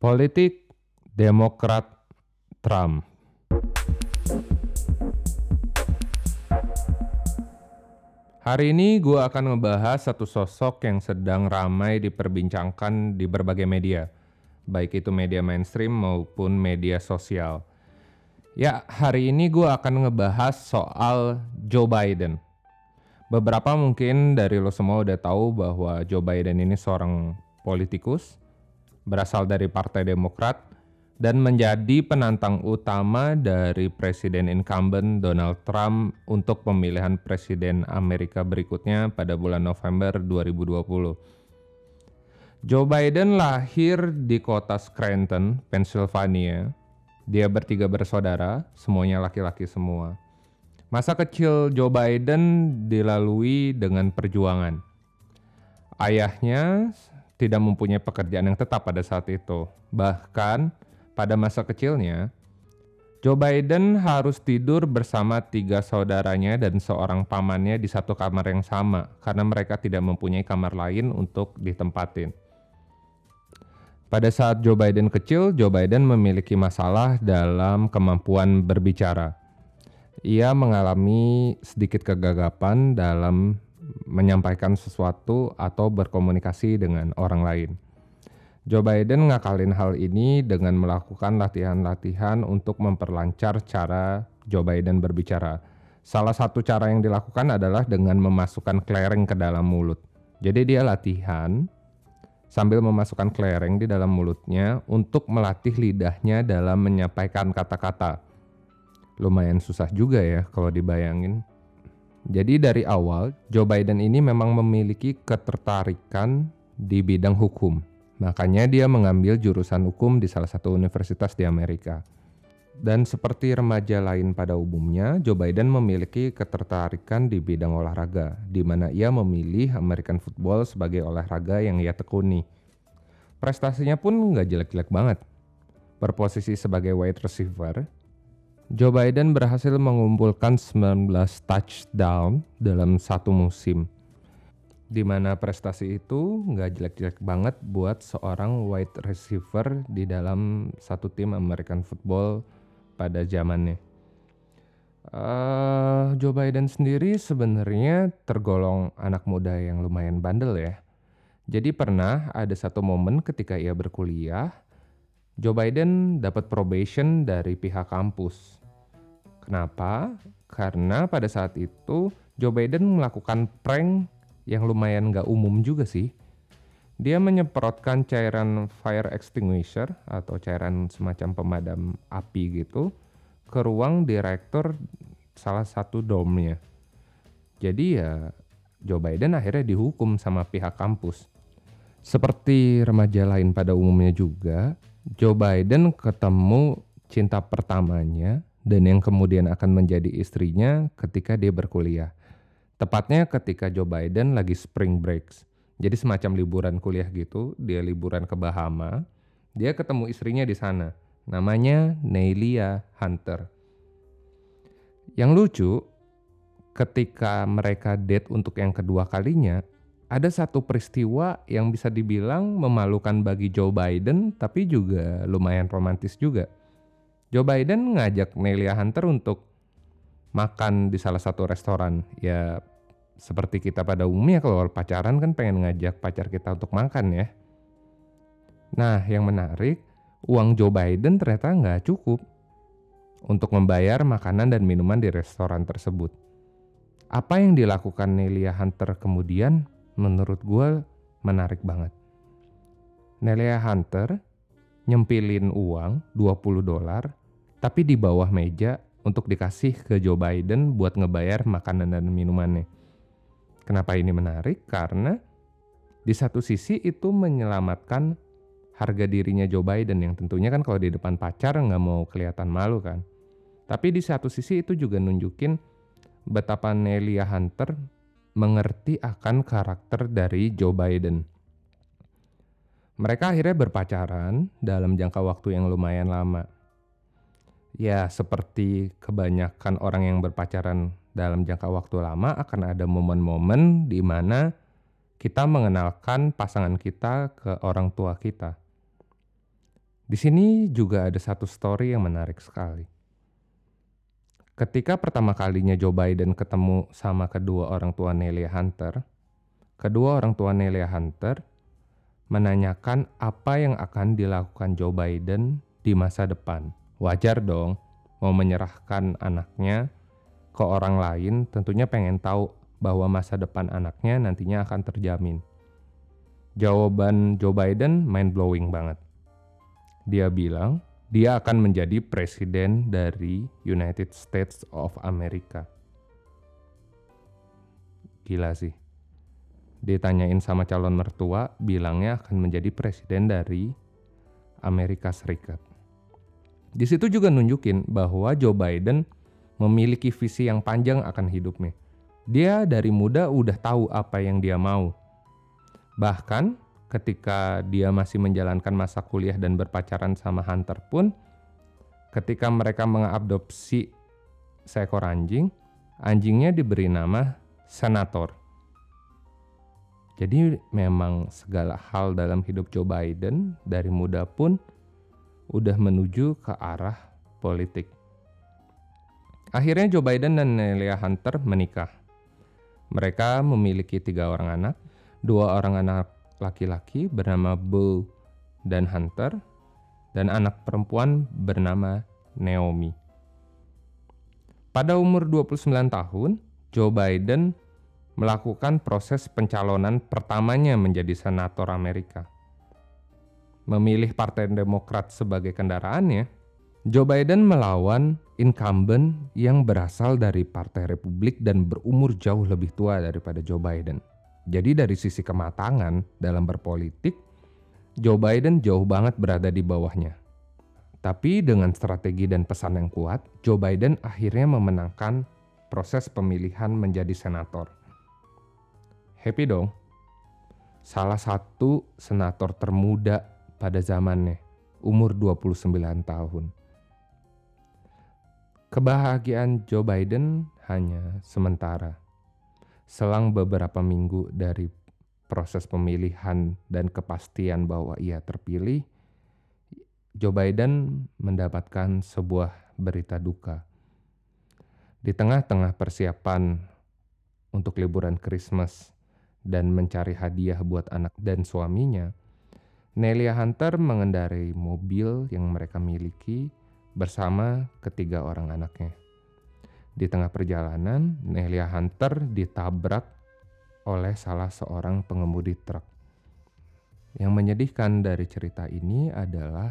Politik Demokrat Trump. Hari ini gue akan ngebahas satu sosok yang sedang ramai diperbincangkan di berbagai media, baik itu media mainstream maupun media sosial. Ya, hari ini gue akan ngebahas soal Joe Biden. Beberapa mungkin dari lo semua udah tahu bahwa Joe Biden ini seorang politikus, berasal dari Partai Demokrat, dan menjadi penantang utama dari Presiden incumbent Donald Trump untuk pemilihan Presiden Amerika berikutnya pada bulan November 2020. Joe Biden lahir di kota Scranton, Pennsylvania. Dia bertiga bersaudara, semuanya laki-laki semua. Masa kecil Joe Biden dilalui dengan perjuangan. Ayahnya tidak mempunyai pekerjaan yang tetap pada saat itu. Bahkan pada masa kecilnya, Joe Biden harus tidur bersama tiga saudaranya dan seorang pamannya di satu kamar yang sama karena mereka tidak mempunyai kamar lain untuk ditempatin. Pada saat Joe Biden kecil, Joe Biden memiliki masalah dalam kemampuan berbicara ia mengalami sedikit kegagapan dalam menyampaikan sesuatu atau berkomunikasi dengan orang lain. Joe Biden ngakalin hal ini dengan melakukan latihan-latihan untuk memperlancar cara Joe Biden berbicara. Salah satu cara yang dilakukan adalah dengan memasukkan kelereng ke dalam mulut. Jadi dia latihan sambil memasukkan kelereng di dalam mulutnya untuk melatih lidahnya dalam menyampaikan kata-kata lumayan susah juga ya kalau dibayangin. Jadi dari awal Joe Biden ini memang memiliki ketertarikan di bidang hukum. Makanya dia mengambil jurusan hukum di salah satu universitas di Amerika. Dan seperti remaja lain pada umumnya, Joe Biden memiliki ketertarikan di bidang olahraga, di mana ia memilih American football sebagai olahraga yang ia tekuni. Prestasinya pun nggak jelek-jelek banget. Berposisi sebagai wide receiver, Joe Biden berhasil mengumpulkan 19 touchdown dalam satu musim. Di mana prestasi itu nggak jelek-jelek banget buat seorang wide receiver di dalam satu tim American football pada zamannya. Uh, Joe Biden sendiri sebenarnya tergolong anak muda yang lumayan bandel ya. Jadi pernah ada satu momen ketika ia berkuliah, Joe Biden dapat probation dari pihak kampus Kenapa? Karena pada saat itu Joe Biden melakukan prank yang lumayan gak umum juga sih. Dia menyemprotkan cairan fire extinguisher atau cairan semacam pemadam api gitu ke ruang direktur salah satu domnya. Jadi ya Joe Biden akhirnya dihukum sama pihak kampus. Seperti remaja lain pada umumnya juga, Joe Biden ketemu cinta pertamanya dan yang kemudian akan menjadi istrinya ketika dia berkuliah. Tepatnya ketika Joe Biden lagi spring breaks. Jadi semacam liburan kuliah gitu, dia liburan ke Bahama. Dia ketemu istrinya di sana. Namanya Neilia Hunter. Yang lucu, ketika mereka date untuk yang kedua kalinya, ada satu peristiwa yang bisa dibilang memalukan bagi Joe Biden, tapi juga lumayan romantis juga. Joe Biden ngajak Nelia Hunter untuk makan di salah satu restoran. Ya seperti kita pada umumnya kalau pacaran kan pengen ngajak pacar kita untuk makan ya. Nah yang menarik, uang Joe Biden ternyata nggak cukup untuk membayar makanan dan minuman di restoran tersebut. Apa yang dilakukan Nelia Hunter kemudian menurut gue menarik banget. Nelia Hunter nyempilin uang 20 dolar tapi di bawah meja untuk dikasih ke Joe Biden buat ngebayar makanan dan minumannya. Kenapa ini menarik? Karena di satu sisi itu menyelamatkan harga dirinya Joe Biden yang tentunya kan kalau di depan pacar nggak mau kelihatan malu kan. Tapi di satu sisi itu juga nunjukin betapa Nelia Hunter mengerti akan karakter dari Joe Biden. Mereka akhirnya berpacaran dalam jangka waktu yang lumayan lama Ya, seperti kebanyakan orang yang berpacaran dalam jangka waktu lama akan ada momen-momen di mana kita mengenalkan pasangan kita ke orang tua kita. Di sini juga ada satu story yang menarik sekali. Ketika pertama kalinya Joe Biden ketemu sama kedua orang tua Nelia Hunter, kedua orang tua Nelia Hunter menanyakan apa yang akan dilakukan Joe Biden di masa depan. Wajar dong, mau menyerahkan anaknya ke orang lain, tentunya pengen tahu bahwa masa depan anaknya nantinya akan terjamin. Jawaban Joe Biden mind blowing banget dia bilang dia akan menjadi presiden dari United States of America. Gila sih. Ditanyain sama calon mertua, bilangnya akan menjadi presiden dari Amerika Serikat. Di situ juga nunjukin bahwa Joe Biden memiliki visi yang panjang akan hidupnya. Dia dari muda udah tahu apa yang dia mau. Bahkan ketika dia masih menjalankan masa kuliah dan berpacaran sama Hunter pun ketika mereka mengadopsi seekor anjing, anjingnya diberi nama Senator. Jadi memang segala hal dalam hidup Joe Biden dari muda pun udah menuju ke arah politik. Akhirnya Joe Biden dan Nelia Hunter menikah. Mereka memiliki tiga orang anak, dua orang anak laki-laki bernama Bo dan Hunter dan anak perempuan bernama Naomi. Pada umur 29 tahun, Joe Biden melakukan proses pencalonan pertamanya menjadi senator Amerika. Memilih Partai Demokrat sebagai kendaraannya, Joe Biden melawan incumbent yang berasal dari Partai Republik dan berumur jauh lebih tua daripada Joe Biden. Jadi dari sisi kematangan dalam berpolitik, Joe Biden jauh banget berada di bawahnya. Tapi dengan strategi dan pesan yang kuat, Joe Biden akhirnya memenangkan proses pemilihan menjadi senator. Happy dong. Salah satu senator termuda pada zamannya, umur 29 tahun. Kebahagiaan Joe Biden hanya sementara Selang beberapa minggu dari proses pemilihan dan kepastian bahwa ia terpilih, Joe Biden mendapatkan sebuah berita duka. Di tengah-tengah persiapan untuk liburan Christmas dan mencari hadiah buat anak dan suaminya, Nelia Hunter mengendarai mobil yang mereka miliki bersama ketiga orang anaknya. Di tengah perjalanan, Nelia Hunter ditabrak oleh salah seorang pengemudi truk. Yang menyedihkan dari cerita ini adalah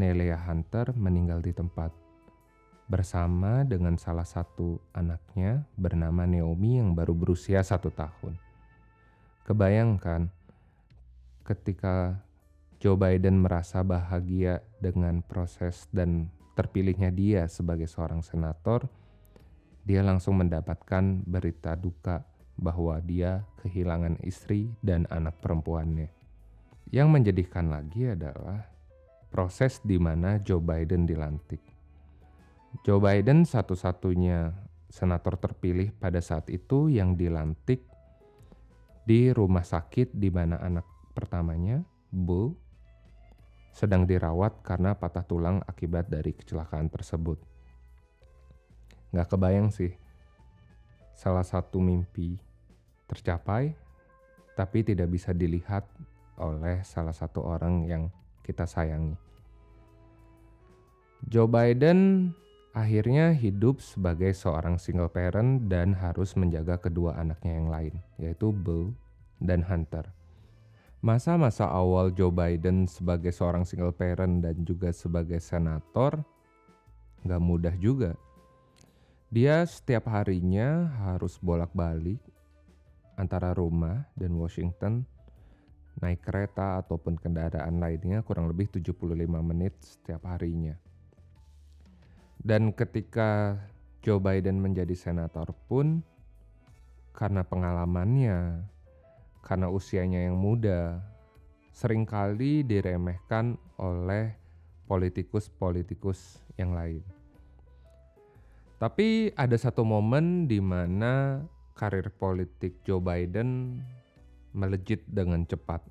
Nelia Hunter meninggal di tempat bersama dengan salah satu anaknya bernama Naomi yang baru berusia satu tahun. Kebayangkan ketika Joe Biden merasa bahagia dengan proses dan terpilihnya dia sebagai seorang senator, dia langsung mendapatkan berita duka bahwa dia kehilangan istri dan anak perempuannya. Yang menjadikan lagi adalah proses di mana Joe Biden dilantik. Joe Biden satu-satunya senator terpilih pada saat itu yang dilantik di rumah sakit di mana anak pertamanya, Bull, sedang dirawat karena patah tulang akibat dari kecelakaan tersebut nggak kebayang sih salah satu mimpi tercapai tapi tidak bisa dilihat oleh salah satu orang yang kita sayangi. Joe Biden akhirnya hidup sebagai seorang single parent dan harus menjaga kedua anaknya yang lain, yaitu Bo dan Hunter. Masa-masa awal Joe Biden sebagai seorang single parent dan juga sebagai senator nggak mudah juga dia setiap harinya harus bolak-balik antara rumah dan Washington naik kereta ataupun kendaraan lainnya kurang lebih 75 menit setiap harinya. Dan ketika Joe Biden menjadi senator pun karena pengalamannya, karena usianya yang muda, sering kali diremehkan oleh politikus-politikus yang lain. Tapi ada satu momen di mana karir politik Joe Biden melejit dengan cepat.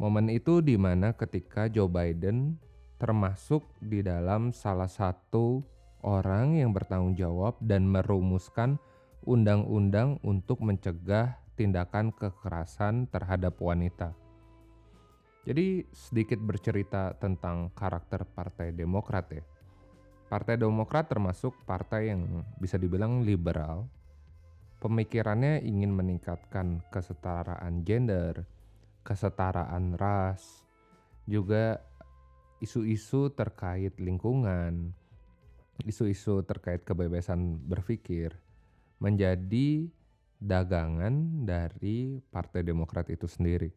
Momen itu di mana ketika Joe Biden termasuk di dalam salah satu orang yang bertanggung jawab dan merumuskan undang-undang untuk mencegah tindakan kekerasan terhadap wanita. Jadi sedikit bercerita tentang karakter Partai Demokrat ya. Partai Demokrat termasuk partai yang bisa dibilang liberal. Pemikirannya ingin meningkatkan kesetaraan gender, kesetaraan ras, juga isu-isu terkait lingkungan, isu-isu terkait kebebasan berpikir menjadi dagangan dari Partai Demokrat itu sendiri.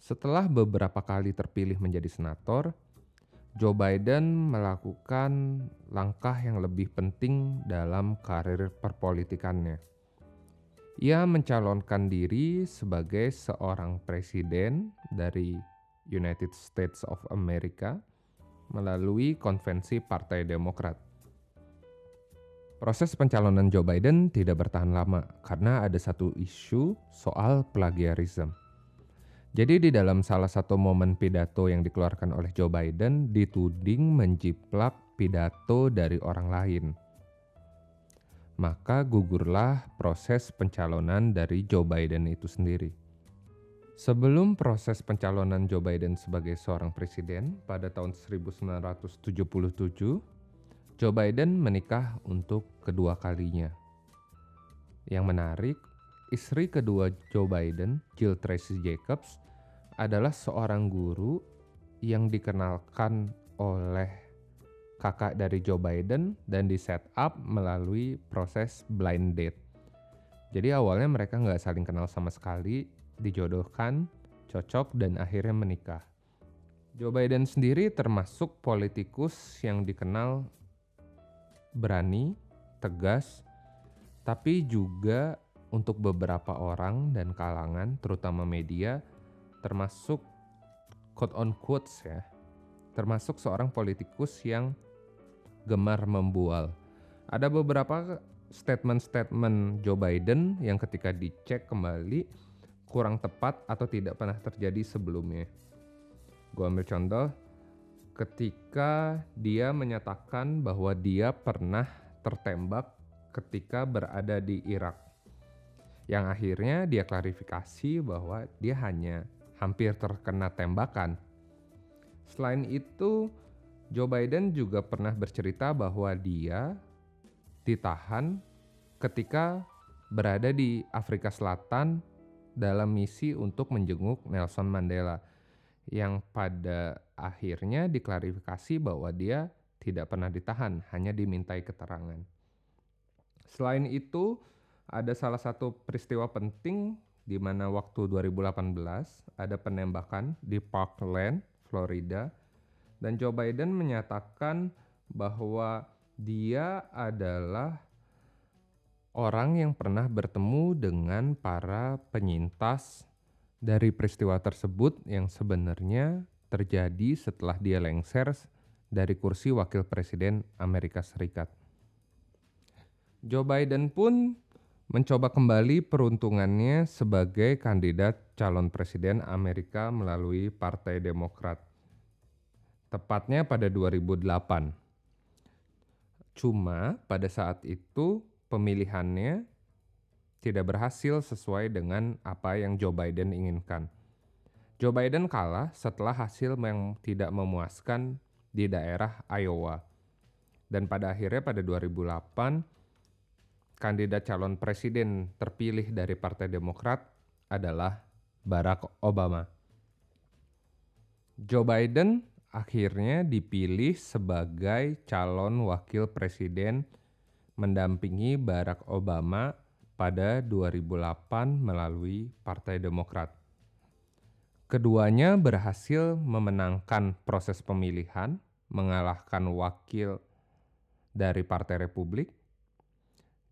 Setelah beberapa kali terpilih menjadi senator, Joe Biden melakukan langkah yang lebih penting dalam karir perpolitikannya. Ia mencalonkan diri sebagai seorang presiden dari United States of America melalui konvensi Partai Demokrat. Proses pencalonan Joe Biden tidak bertahan lama karena ada satu isu soal plagiarisme. Jadi di dalam salah satu momen pidato yang dikeluarkan oleh Joe Biden dituding menjiplak pidato dari orang lain. Maka gugurlah proses pencalonan dari Joe Biden itu sendiri. Sebelum proses pencalonan Joe Biden sebagai seorang presiden pada tahun 1977, Joe Biden menikah untuk kedua kalinya. Yang menarik, Istri kedua Joe Biden, Jill Tracy Jacobs, adalah seorang guru yang dikenalkan oleh kakak dari Joe Biden dan di set up melalui proses blind date. Jadi awalnya mereka nggak saling kenal sama sekali, dijodohkan, cocok dan akhirnya menikah. Joe Biden sendiri termasuk politikus yang dikenal berani, tegas, tapi juga untuk beberapa orang dan kalangan, terutama media, termasuk quote on quotes ya, termasuk seorang politikus yang gemar membual. Ada beberapa statement-statement Joe Biden yang ketika dicek kembali kurang tepat atau tidak pernah terjadi sebelumnya. Gue ambil contoh ketika dia menyatakan bahwa dia pernah tertembak ketika berada di Irak yang akhirnya dia klarifikasi bahwa dia hanya hampir terkena tembakan. Selain itu, Joe Biden juga pernah bercerita bahwa dia ditahan ketika berada di Afrika Selatan dalam misi untuk menjenguk Nelson Mandela yang pada akhirnya diklarifikasi bahwa dia tidak pernah ditahan, hanya dimintai keterangan. Selain itu, ada salah satu peristiwa penting di mana waktu 2018 ada penembakan di Parkland, Florida, dan Joe Biden menyatakan bahwa dia adalah orang yang pernah bertemu dengan para penyintas dari peristiwa tersebut yang sebenarnya terjadi setelah dia lengser dari kursi wakil presiden Amerika Serikat. Joe Biden pun mencoba kembali peruntungannya sebagai kandidat calon presiden Amerika melalui Partai Demokrat. Tepatnya pada 2008. Cuma pada saat itu pemilihannya tidak berhasil sesuai dengan apa yang Joe Biden inginkan. Joe Biden kalah setelah hasil yang tidak memuaskan di daerah Iowa. Dan pada akhirnya pada 2008 kandidat calon presiden terpilih dari Partai Demokrat adalah Barack Obama. Joe Biden akhirnya dipilih sebagai calon wakil presiden mendampingi Barack Obama pada 2008 melalui Partai Demokrat. Keduanya berhasil memenangkan proses pemilihan, mengalahkan wakil dari Partai Republik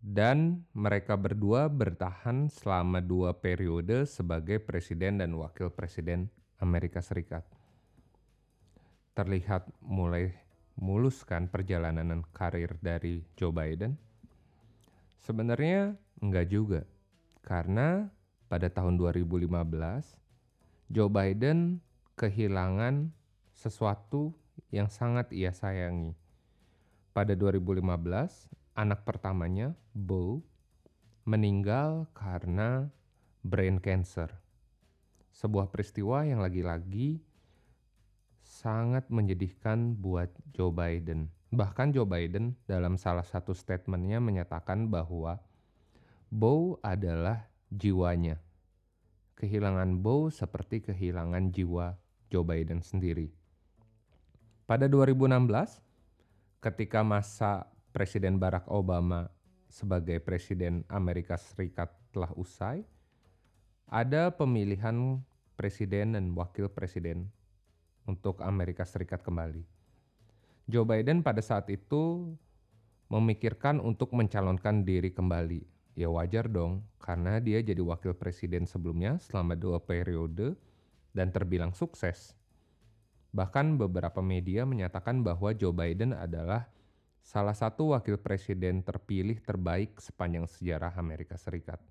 dan mereka berdua bertahan selama dua periode sebagai presiden dan wakil presiden Amerika Serikat. Terlihat mulai mulus kan perjalanan karir dari Joe Biden? Sebenarnya enggak juga, karena pada tahun 2015 Joe Biden kehilangan sesuatu yang sangat ia sayangi. Pada 2015, anak pertamanya, Bo, meninggal karena brain cancer. Sebuah peristiwa yang lagi-lagi sangat menyedihkan buat Joe Biden. Bahkan Joe Biden dalam salah satu statementnya menyatakan bahwa Bo adalah jiwanya. Kehilangan Bo seperti kehilangan jiwa Joe Biden sendiri. Pada 2016, ketika masa Presiden Barack Obama sebagai Presiden Amerika Serikat telah usai, ada pemilihan presiden dan wakil presiden untuk Amerika Serikat kembali. Joe Biden pada saat itu memikirkan untuk mencalonkan diri kembali. Ya wajar dong, karena dia jadi wakil presiden sebelumnya selama dua periode dan terbilang sukses. Bahkan beberapa media menyatakan bahwa Joe Biden adalah salah satu wakil presiden terpilih terbaik sepanjang sejarah Amerika Serikat.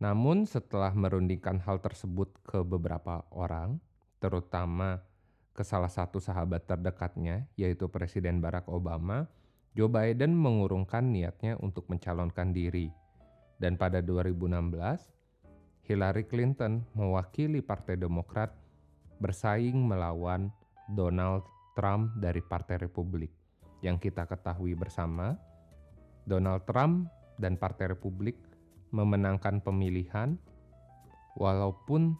Namun setelah merundingkan hal tersebut ke beberapa orang, terutama ke salah satu sahabat terdekatnya, yaitu Presiden Barack Obama, Joe Biden mengurungkan niatnya untuk mencalonkan diri. Dan pada 2016, Hillary Clinton mewakili Partai Demokrat bersaing melawan Donald Trump dari Partai Republik. Yang kita ketahui bersama, Donald Trump dan Partai Republik memenangkan pemilihan walaupun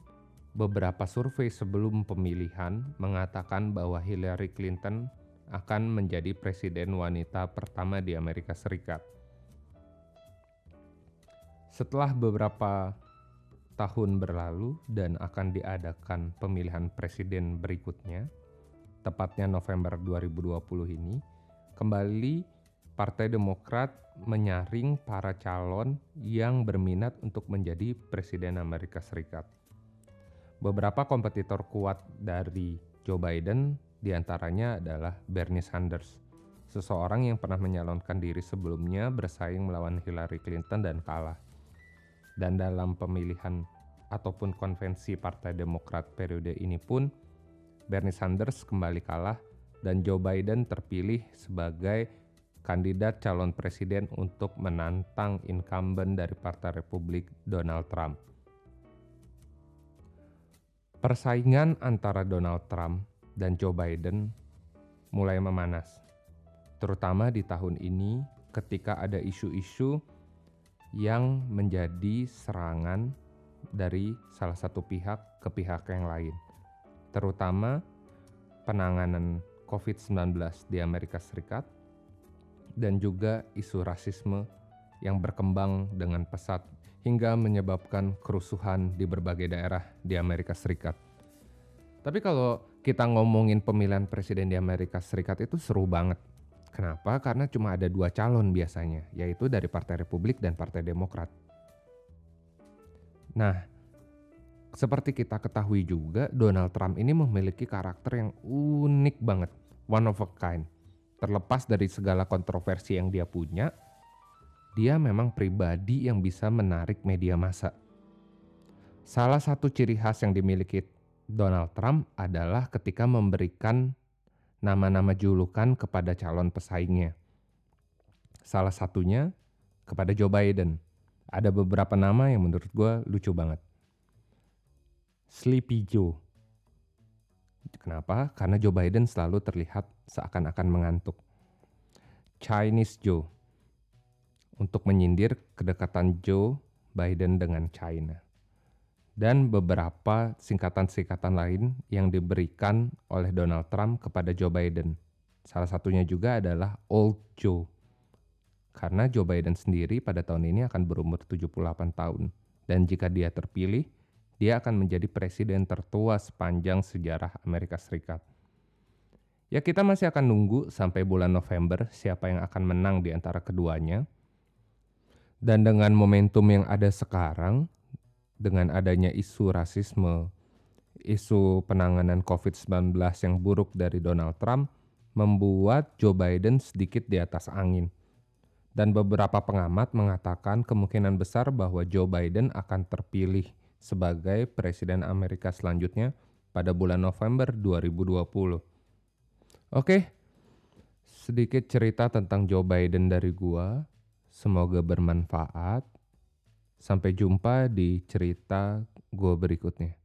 beberapa survei sebelum pemilihan mengatakan bahwa Hillary Clinton akan menjadi presiden wanita pertama di Amerika Serikat. Setelah beberapa tahun berlalu dan akan diadakan pemilihan presiden berikutnya, tepatnya November 2020 ini, kembali Partai Demokrat menyaring para calon yang berminat untuk menjadi presiden Amerika Serikat. Beberapa kompetitor kuat dari Joe Biden di antaranya adalah Bernie Sanders, seseorang yang pernah menyalonkan diri sebelumnya bersaing melawan Hillary Clinton dan kalah dan dalam pemilihan ataupun konvensi Partai Demokrat periode ini pun Bernie Sanders kembali kalah dan Joe Biden terpilih sebagai kandidat calon presiden untuk menantang incumbent dari Partai Republik Donald Trump. Persaingan antara Donald Trump dan Joe Biden mulai memanas, terutama di tahun ini ketika ada isu-isu yang menjadi serangan dari salah satu pihak ke pihak yang lain, terutama penanganan COVID-19 di Amerika Serikat dan juga isu rasisme yang berkembang dengan pesat hingga menyebabkan kerusuhan di berbagai daerah di Amerika Serikat. Tapi kalau kita ngomongin pemilihan presiden di Amerika Serikat itu seru banget Kenapa? Karena cuma ada dua calon biasanya, yaitu dari Partai Republik dan Partai Demokrat. Nah, seperti kita ketahui juga, Donald Trump ini memiliki karakter yang unik banget, one of a kind. Terlepas dari segala kontroversi yang dia punya, dia memang pribadi yang bisa menarik media massa. Salah satu ciri khas yang dimiliki Donald Trump adalah ketika memberikan nama-nama julukan kepada calon pesaingnya. Salah satunya kepada Joe Biden. Ada beberapa nama yang menurut gue lucu banget. Sleepy Joe. Kenapa? Karena Joe Biden selalu terlihat seakan-akan mengantuk. Chinese Joe. Untuk menyindir kedekatan Joe Biden dengan China dan beberapa singkatan-singkatan lain yang diberikan oleh Donald Trump kepada Joe Biden. Salah satunya juga adalah Old Joe. Karena Joe Biden sendiri pada tahun ini akan berumur 78 tahun. Dan jika dia terpilih, dia akan menjadi presiden tertua sepanjang sejarah Amerika Serikat. Ya kita masih akan nunggu sampai bulan November siapa yang akan menang di antara keduanya. Dan dengan momentum yang ada sekarang, dengan adanya isu rasisme, isu penanganan COVID-19 yang buruk dari Donald Trump membuat Joe Biden sedikit di atas angin. Dan beberapa pengamat mengatakan kemungkinan besar bahwa Joe Biden akan terpilih sebagai presiden Amerika selanjutnya pada bulan November 2020. Oke, sedikit cerita tentang Joe Biden dari gua. Semoga bermanfaat. Sampai jumpa di cerita gue berikutnya.